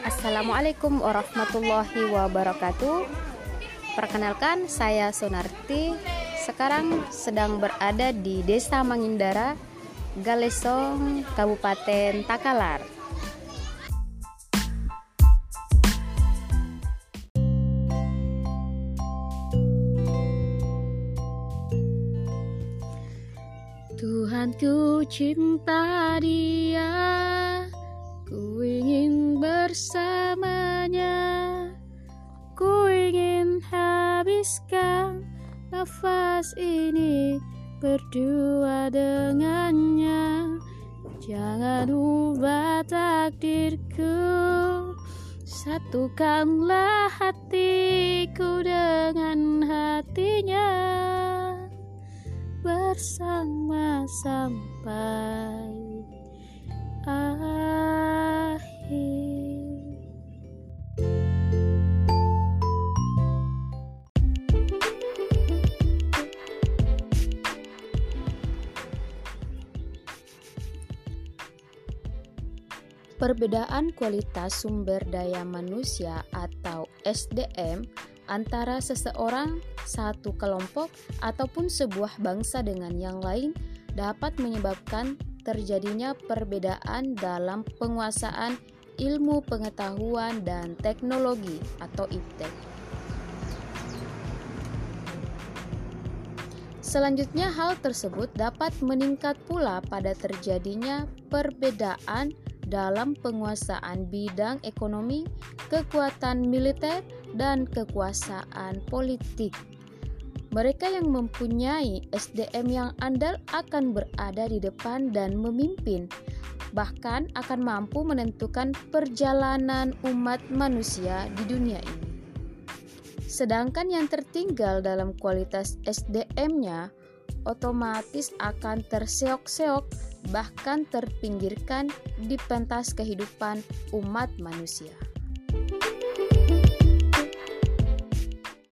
Assalamualaikum warahmatullahi wabarakatuh. Perkenalkan, saya Sonarti. Sekarang sedang berada di Desa Mangindara, Galesong, Kabupaten Takalar. Tuhanku cinta dia habiskan nafas ini Berdua dengannya. Jangan ubah takdirku. Satukanlah hatiku dengan hatinya. Bersama sampai Perbedaan kualitas sumber daya manusia atau SDM antara seseorang, satu kelompok, ataupun sebuah bangsa dengan yang lain dapat menyebabkan terjadinya perbedaan dalam penguasaan ilmu pengetahuan dan teknologi atau iptek. Selanjutnya hal tersebut dapat meningkat pula pada terjadinya perbedaan dalam penguasaan bidang ekonomi, kekuatan militer, dan kekuasaan politik. Mereka yang mempunyai SDM yang andal akan berada di depan dan memimpin, bahkan akan mampu menentukan perjalanan umat manusia di dunia ini. Sedangkan yang tertinggal dalam kualitas SDM-nya otomatis akan terseok-seok bahkan terpinggirkan di pentas kehidupan umat manusia.